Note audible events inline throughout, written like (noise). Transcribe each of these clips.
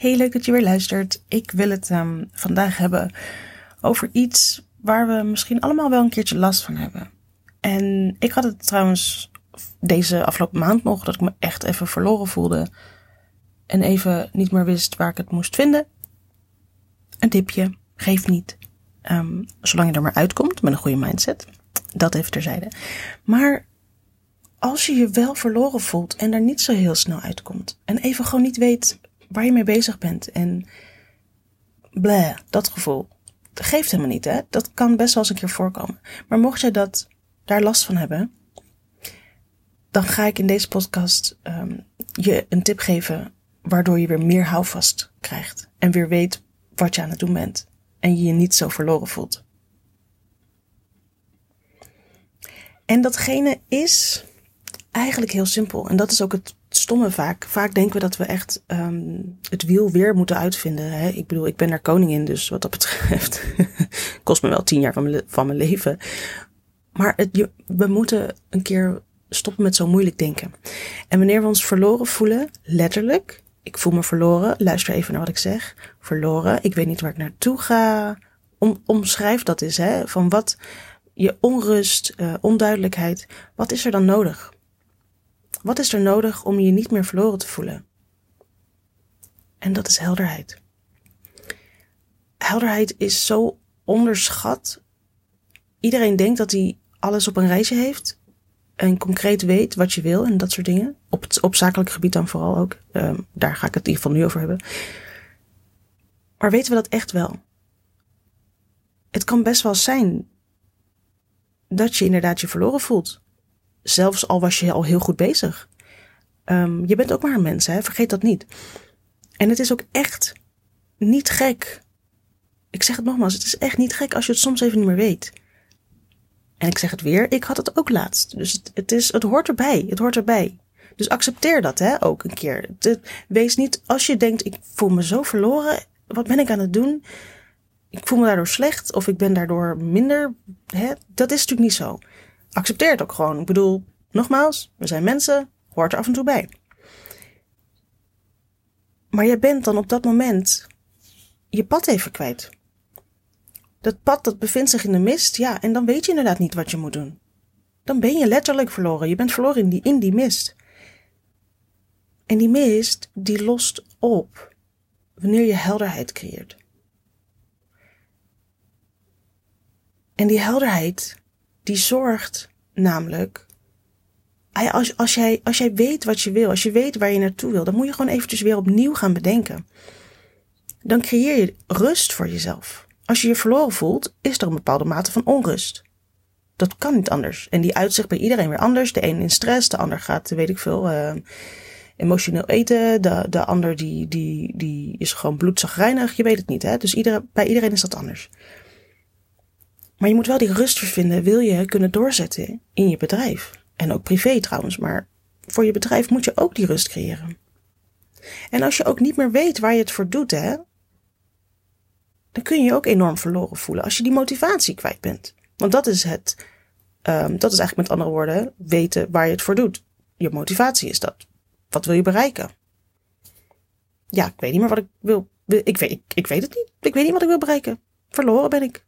Hey, leuk dat je weer luistert. Ik wil het um, vandaag hebben over iets waar we misschien allemaal wel een keertje last van hebben. En ik had het trouwens deze afgelopen maand nog, dat ik me echt even verloren voelde. En even niet meer wist waar ik het moest vinden. Een tipje, geef niet. Um, zolang je er maar uitkomt met een goede mindset. Dat even terzijde. Maar als je je wel verloren voelt en er niet zo heel snel uitkomt. En even gewoon niet weet waar je mee bezig bent. En bleh, dat gevoel. Dat geeft helemaal niet, hè? Dat kan best wel eens een keer voorkomen. Maar mocht jij dat, daar last van hebben, dan ga ik in deze podcast um, je een tip geven waardoor je weer meer houvast krijgt. En weer weet wat je aan het doen bent. En je je niet zo verloren voelt. En datgene is eigenlijk heel simpel. En dat is ook het stomme vaak. Vaak denken we dat we echt um, het wiel weer moeten uitvinden. Hè? Ik bedoel, ik ben daar koningin, dus wat dat betreft (laughs) kost me wel tien jaar van mijn, van mijn leven. Maar het, we moeten een keer stoppen met zo moeilijk denken. En wanneer we ons verloren voelen, letterlijk, ik voel me verloren, luister even naar wat ik zeg, verloren, ik weet niet waar ik naartoe ga, om, omschrijf dat eens, hè, van wat je onrust, uh, onduidelijkheid, wat is er dan nodig? Wat is er nodig om je niet meer verloren te voelen? En dat is helderheid. Helderheid is zo onderschat. Iedereen denkt dat hij alles op een rijtje heeft en concreet weet wat je wil en dat soort dingen. Op het op zakelijk gebied dan vooral ook. Um, daar ga ik het in ieder geval nu over hebben. Maar weten we dat echt wel? Het kan best wel zijn dat je inderdaad je verloren voelt. Zelfs al was je al heel goed bezig. Um, je bent ook maar een mens, hè? vergeet dat niet. En het is ook echt niet gek. Ik zeg het nogmaals, het is echt niet gek als je het soms even niet meer weet. En ik zeg het weer, ik had het ook laatst. Dus het, het, is, het hoort erbij. Het hoort erbij. Dus accepteer dat hè, ook een keer. Wees niet, als je denkt, ik voel me zo verloren. Wat ben ik aan het doen? Ik voel me daardoor slecht of ik ben daardoor minder. Hè? Dat is natuurlijk niet zo accepteer het ook gewoon. Ik bedoel, nogmaals, we zijn mensen, hoort er af en toe bij. Maar jij bent dan op dat moment je pad even kwijt. Dat pad dat bevindt zich in de mist, ja, en dan weet je inderdaad niet wat je moet doen. Dan ben je letterlijk verloren. Je bent verloren in die, in die mist. En die mist, die lost op wanneer je helderheid creëert. En die helderheid, die zorgt namelijk. Ah als, als, jij, als jij weet wat je wil, als je weet waar je naartoe wil, dan moet je gewoon eventjes weer opnieuw gaan bedenken. Dan creëer je rust voor jezelf. Als je je verloren voelt, is er een bepaalde mate van onrust. Dat kan niet anders. En die uitzicht bij iedereen weer anders. De een in stress, de ander gaat, weet ik veel, uh, emotioneel eten. De, de ander die, die, die is gewoon bloedzagrijnig. Je weet het niet, hè? Dus bij iedereen is dat anders. Maar je moet wel die rust vinden, wil je kunnen doorzetten in je bedrijf. En ook privé trouwens, maar voor je bedrijf moet je ook die rust creëren. En als je ook niet meer weet waar je het voor doet, hè, dan kun je je ook enorm verloren voelen als je die motivatie kwijt bent. Want dat is het, um, dat is eigenlijk met andere woorden, weten waar je het voor doet. Je motivatie is dat. Wat wil je bereiken? Ja, ik weet niet meer wat ik wil. Ik weet, ik weet het niet. Ik weet niet wat ik wil bereiken. Verloren ben ik.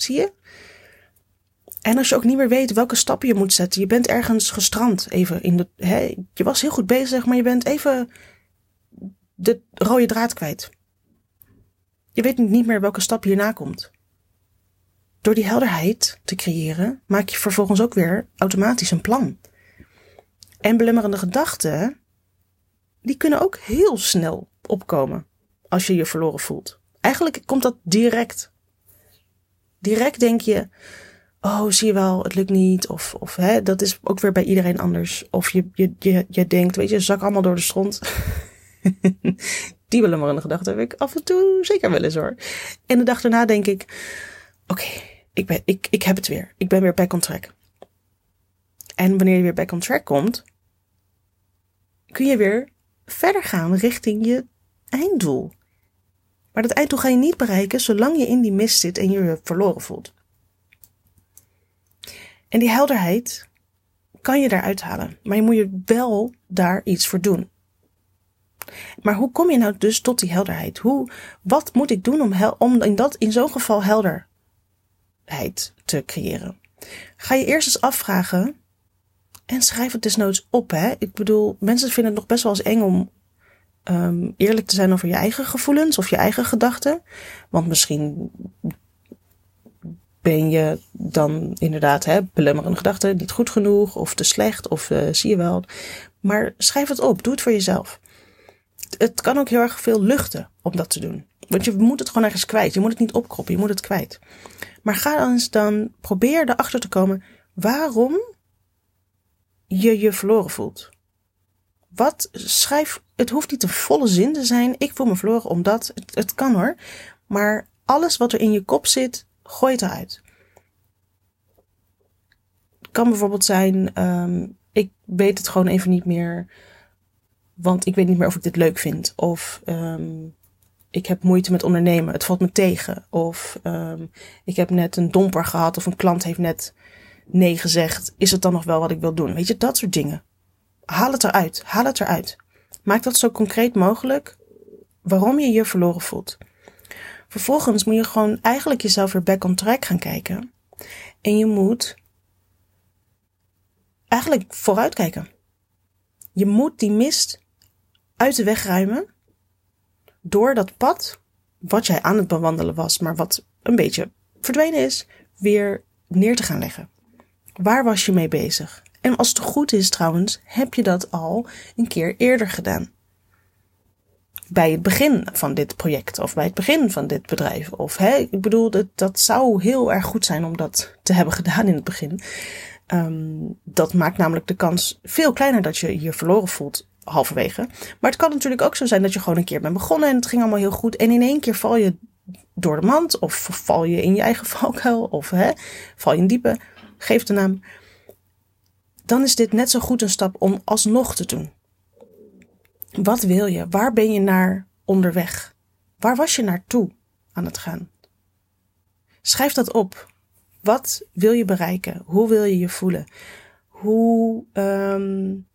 Zie je? En als je ook niet meer weet welke stappen je moet zetten, je bent ergens gestrand, even in de, hè, je was heel goed bezig, maar je bent even de rode draad kwijt. Je weet niet meer welke stap hierna komt. Door die helderheid te creëren, maak je vervolgens ook weer automatisch een plan. En belemmerende gedachten, die kunnen ook heel snel opkomen als je je verloren voelt. Eigenlijk komt dat direct direct denk je, oh, zie je wel, het lukt niet. Of, of hè, dat is ook weer bij iedereen anders. Of je, je, je, je denkt, weet je, zak allemaal door de stront. (laughs) Die willen maar in de gedachte heb ik af en toe zeker wel eens hoor. En de dag daarna denk ik, oké, ik ben ik, ik heb het weer. Ik ben weer back on track. En wanneer je weer back on track komt, kun je weer verder gaan richting je einddoel. Maar dat einddoel ga je niet bereiken zolang je in die mist zit en je je verloren voelt. En die helderheid kan je daaruit halen, maar je moet je wel daar iets voor doen. Maar hoe kom je nou dus tot die helderheid? Hoe, wat moet ik doen om, om in, dat, in zo'n geval helderheid te creëren? Ga je eerst eens afvragen en schrijf het desnoods op. Hè? Ik bedoel, mensen vinden het nog best wel eens eng om um, eerlijk te zijn over je eigen gevoelens of je eigen gedachten. Want misschien ben je dan inderdaad hè, belemmerende gedachten, niet goed genoeg of te slecht of uh, zie je wel. Maar schrijf het op, doe het voor jezelf. Het kan ook heel erg veel luchten om dat te doen. Want je moet het gewoon ergens kwijt. Je moet het niet opkroppen, je moet het kwijt. Maar ga dan eens dan, probeer erachter te komen waarom je je verloren voelt. Wat schrijf, het hoeft niet een volle zin te zijn. Ik voel me verloren omdat, het, het kan hoor. Maar alles wat er in je kop zit, gooi het eruit. Het kan bijvoorbeeld zijn, um, ik weet het gewoon even niet meer, want ik weet niet meer of ik dit leuk vind. Of um, ik heb moeite met ondernemen, het valt me tegen. Of um, ik heb net een domper gehad of een klant heeft net nee gezegd. Is het dan nog wel wat ik wil doen? Weet je, dat soort dingen. Haal het eruit, haal het eruit. Maak dat zo concreet mogelijk waarom je je verloren voelt. Vervolgens moet je gewoon eigenlijk jezelf weer back on track gaan kijken. En je moet eigenlijk vooruitkijken. Je moet die mist uit de weg ruimen door dat pad wat jij aan het bewandelen was, maar wat een beetje verdwenen is, weer neer te gaan leggen. Waar was je mee bezig? En als het goed is trouwens, heb je dat al een keer eerder gedaan bij het begin van dit project of bij het begin van dit bedrijf. Of hè, ik bedoel, dat, zou heel erg goed zijn om dat te hebben gedaan in het begin. Um, dat maakt namelijk de kans veel kleiner dat je je verloren voelt halverwege. Maar het kan natuurlijk ook zo zijn dat je gewoon een keer bent begonnen en het ging allemaal heel goed. En in één keer val je door de mand of val je in je eigen valkuil of hè, val je in diepe. Geef de naam. Dan is dit net zo goed een stap om alsnog te doen. Wat wil je? Waar ben je naar onderweg? Waar was je naartoe aan het gaan? Schrijf dat op. Wat wil je bereiken? Hoe wil je je voelen? Hoe, um,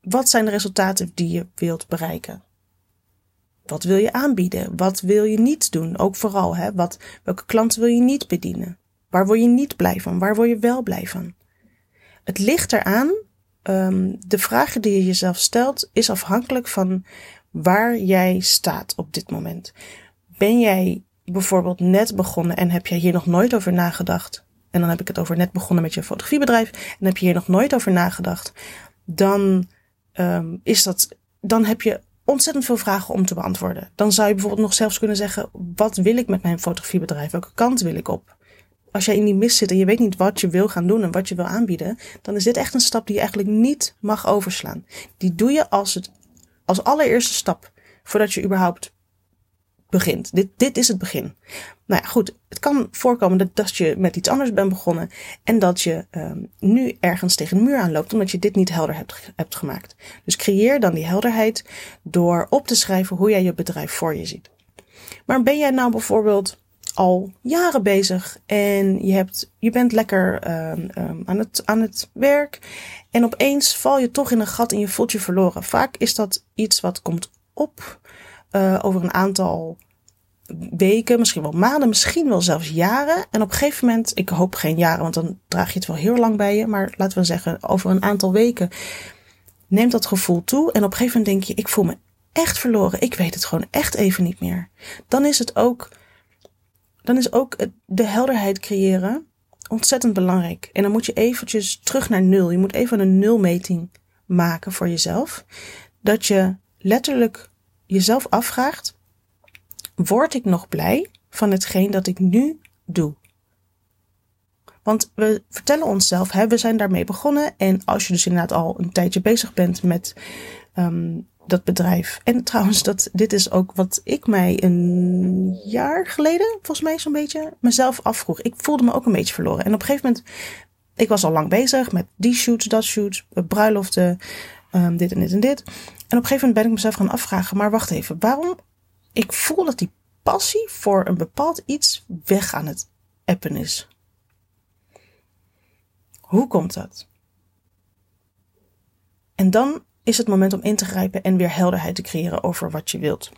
wat zijn de resultaten die je wilt bereiken? Wat wil je aanbieden? Wat wil je niet doen? Ook vooral, hè? Wat, welke klanten wil je niet bedienen? Waar word je niet blij van? Waar word je wel blij van? Het ligt eraan um, de vragen die je jezelf stelt is afhankelijk van waar jij staat op dit moment. Ben jij bijvoorbeeld net begonnen en heb jij hier nog nooit over nagedacht? En dan heb ik het over net begonnen met je fotografiebedrijf en heb je hier nog nooit over nagedacht? Dan um, is dat, dan heb je ontzettend veel vragen om te beantwoorden. Dan zou je bijvoorbeeld nog zelfs kunnen zeggen: wat wil ik met mijn fotografiebedrijf? Welke kant wil ik op? Als jij in die mist zit en je weet niet wat je wil gaan doen en wat je wil aanbieden, dan is dit echt een stap die je eigenlijk niet mag overslaan. Die doe je als, het, als allereerste stap voordat je überhaupt begint. Dit, dit is het begin. Nou ja, goed. Het kan voorkomen dat, dat je met iets anders bent begonnen en dat je um, nu ergens tegen een muur aanloopt omdat je dit niet helder hebt, hebt gemaakt. Dus creëer dan die helderheid door op te schrijven hoe jij je bedrijf voor je ziet. Maar ben jij nou bijvoorbeeld al jaren bezig en je, hebt, je bent lekker um, um, aan, het, aan het werk. En opeens val je toch in een gat en je voelt je verloren. Vaak is dat iets wat komt op uh, over een aantal weken, misschien wel maanden, misschien wel zelfs jaren. En op een gegeven moment, ik hoop geen jaren, want dan draag je het wel heel lang bij je. Maar laten we zeggen, over een aantal weken neemt dat gevoel toe. En op een gegeven moment denk je, ik voel me echt verloren. Ik weet het gewoon echt even niet meer. Dan is het ook dan is ook de helderheid creëren ontzettend belangrijk. En dan moet je eventjes terug naar nul. Je moet even een nulmeting maken voor jezelf. Dat je letterlijk jezelf afvraagt: word ik nog blij van hetgeen dat ik nu doe? Want we vertellen onszelf, hè, we zijn daarmee begonnen. En als je dus inderdaad al een tijdje bezig bent met um, dat bedrijf. En trouwens, dat, dit is ook wat ik mij een jaar geleden, volgens mij zo'n beetje, mezelf afvroeg. Ik voelde me ook een beetje verloren. En op een gegeven moment, ik was al lang bezig met die shoots, dat shoots, bruiloften, um, dit en dit en dit. En op een gegeven moment ben ik mezelf gaan afvragen, maar wacht even, waarom? Ik voel dat die passie voor een bepaald iets weg aan het appen is. Hoe komt dat? En dan is het moment om in te grijpen en weer helderheid te creëren over wat je wilt.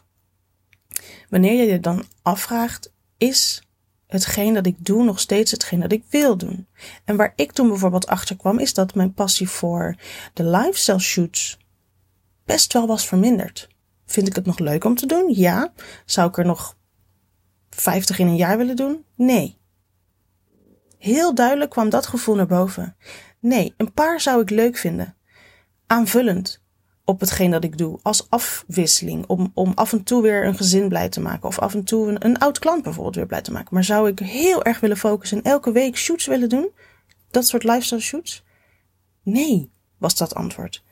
Wanneer je je dan afvraagt, is hetgeen dat ik doe nog steeds hetgeen dat ik wil doen? En waar ik toen bijvoorbeeld achter kwam, is dat mijn passie voor de lifestyle shoots best wel was verminderd. Vind ik het nog leuk om te doen? Ja. Zou ik er nog 50 in een jaar willen doen? Nee. Heel duidelijk kwam dat gevoel naar boven. Nee, een paar zou ik leuk vinden. Aanvullend op hetgeen dat ik doe. Als afwisseling. Om, om af en toe weer een gezin blij te maken. Of af en toe een, een oud klant bijvoorbeeld weer blij te maken. Maar zou ik heel erg willen focussen en elke week shoots willen doen? Dat soort lifestyle shoots? Nee, was dat antwoord.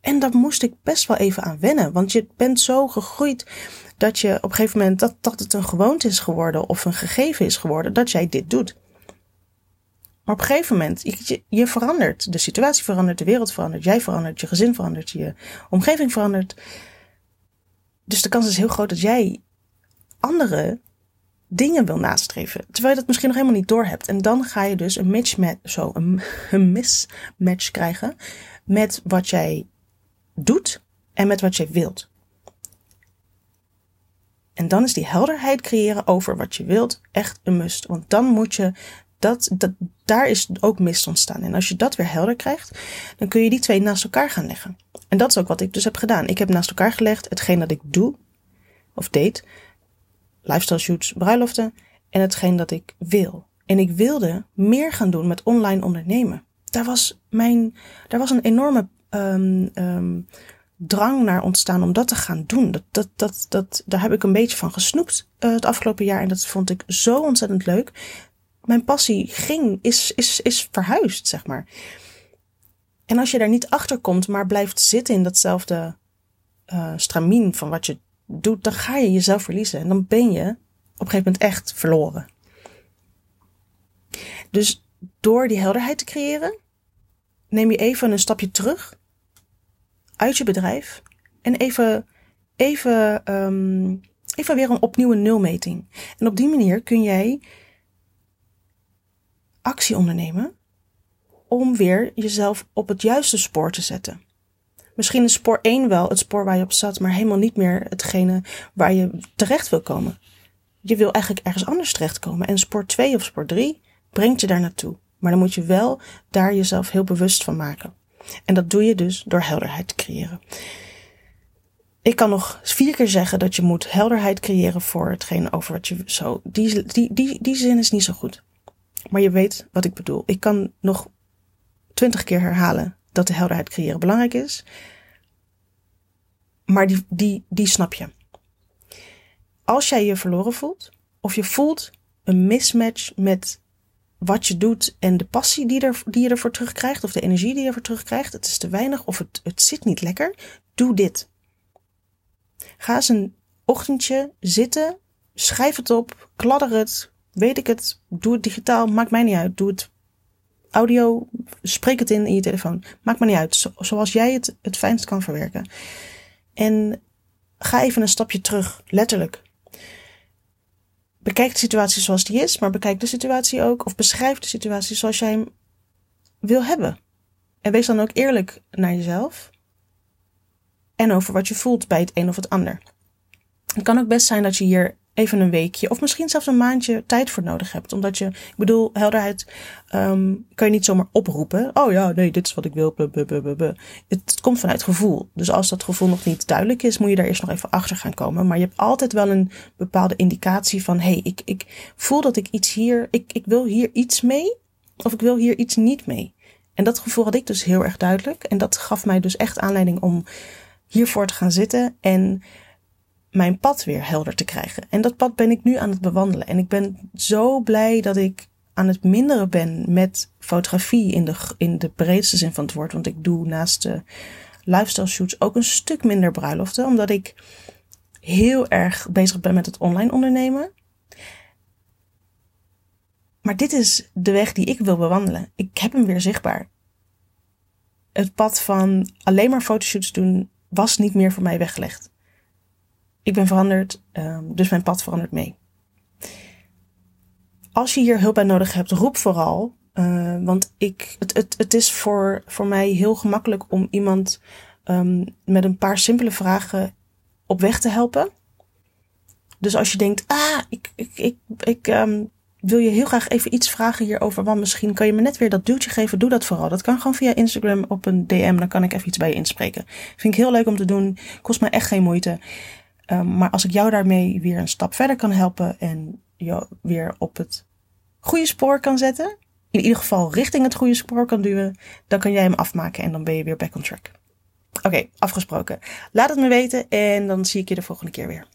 En daar moest ik best wel even aan wennen. Want je bent zo gegroeid dat je op een gegeven moment dat, dat het een gewoonte is geworden of een gegeven is geworden dat jij dit doet. Maar op een gegeven moment, je, verandert. De situatie verandert, de wereld verandert, jij verandert, je gezin verandert, je omgeving verandert. Dus de kans is heel groot dat jij andere dingen wil nastreven. Terwijl je dat misschien nog helemaal niet door hebt. En dan ga je dus een mismatch, zo, een, een mismatch krijgen met wat jij doet en met wat jij wilt. En dan is die helderheid creëren over wat je wilt echt een must. Want dan moet je dat, dat, daar is ook mist ontstaan. En als je dat weer helder krijgt, dan kun je die twee naast elkaar gaan leggen. En dat is ook wat ik dus heb gedaan. Ik heb naast elkaar gelegd hetgeen dat ik doe, of deed, lifestyle shoots, bruiloften, en hetgeen dat ik wil. En ik wilde meer gaan doen met online ondernemen. Daar was mijn, daar was een enorme um, um, drang naar ontstaan om dat te gaan doen. Dat, dat, dat, dat, daar heb ik een beetje van gesnoept uh, het afgelopen jaar. En dat vond ik zo ontzettend leuk mijn passie ging, is, is, is verhuisd, zeg maar. En als je daar niet achter komt, maar blijft zitten in datzelfde uh, stramien van wat je doet, dan ga je jezelf verliezen. En dan ben je op een gegeven moment echt verloren. Dus door die helderheid te creëren, neem je even een stapje terug uit je bedrijf en even, even, um, even weer een opnieuw een nulmeting. En op die manier kun jij actie ondernemen om weer jezelf op het juiste spoor te zetten. Misschien is spoor 1 wel het spoor waar je op zat, maar helemaal niet meer hetgene waar je terecht wil komen. Je wil eigenlijk ergens anders terechtkomen. En spoor 2 of spoor 3 brengt je daar naartoe. Maar dan moet je wel daar jezelf heel bewust van maken. En dat doe je dus door helderheid te creëren. Ik kan nog vier keer zeggen dat je moet helderheid creëren voor hetgene over wat je zo. Die, die, die, die zin is niet zo goed. Maar je weet wat ik bedoel. Ik kan nog twintig keer herhalen dat de helderheid creëren belangrijk is. Maar die, die, die snap je. Als jij je verloren voelt, of je voelt een mismatch met wat je doet en de passie die, er, die je ervoor terugkrijgt, of de energie die je ervoor terugkrijgt, het is te weinig of het, het zit niet lekker, doe dit. Ga eens een ochtendje zitten, schrijf het op, kladder het, weet ik het, doe het digitaal, maakt mij niet uit. Doe het audio, spreek het in in je telefoon. Maakt me niet uit. zoals jij het het fijnst kan verwerken. En ga even een stapje terug, letterlijk. Bekijk de situatie zoals die is, maar bekijk de situatie ook, of beschrijf de situatie zoals jij hem wil hebben. En wees dan ook eerlijk naar jezelf. En over wat je voelt bij het een of het ander. Het kan ook best zijn dat je hier even een weekje of misschien zelfs een maandje tijd voor nodig hebt. Omdat je, ik bedoel, helderheid um, kan je niet zomaar oproepen. Oh ja, nee, dit is wat ik wil. Blablabla. Het komt vanuit gevoel. Dus als dat gevoel nog niet duidelijk is, moet je daar eerst nog even achter gaan komen. Maar je hebt altijd wel een bepaalde indicatie van, hé, hey, ik, ik voel dat ik iets hier, ik, ik wil hier iets mee. Of ik wil hier iets niet mee. En dat gevoel had ik dus heel erg duidelijk. En dat gaf mij dus echt aanleiding om hiervoor te gaan zitten en mijn pad weer helder te krijgen. En dat pad ben ik nu aan het bewandelen. En ik ben zo blij dat ik aan het minderen ben met fotografie in de, in de breedste zin van het woord. Want ik doe naast de lifestyle shoots ook een stuk minder bruiloften. Omdat ik heel erg bezig ben met het online ondernemen. Maar dit is de weg die ik wil bewandelen. Ik heb hem weer zichtbaar. Het pad van alleen maar fotoshoots doen was niet meer voor mij weggelegd ik ben veranderd, ehm, dus mijn pad verandert mee. Als je hier hulp bij nodig hebt, roep vooral. Uh, want ik, het, het, het is voor, voor mij heel gemakkelijk om iemand ehm, met een paar simpele vragen op weg te helpen. Dus als je denkt, ah, ik, ik, ik, ik ehm, wil je heel graag even iets vragen hierover, want misschien kan je me net weer dat duwtje geven, doe dat vooral. Dat kan gewoon via Instagram op een DM, dan kan ik even iets bij je inspreken. Vind ik heel leuk om te doen, kost me echt geen moeite. Um, maar als ik jou daarmee weer een stap verder kan helpen en je weer op het goede spoor kan zetten, in ieder geval richting het goede spoor kan duwen, dan kan jij hem afmaken en dan ben je weer back on track. Oké, afgesproken. Laat het me weten en dan zie ik je de volgende keer weer.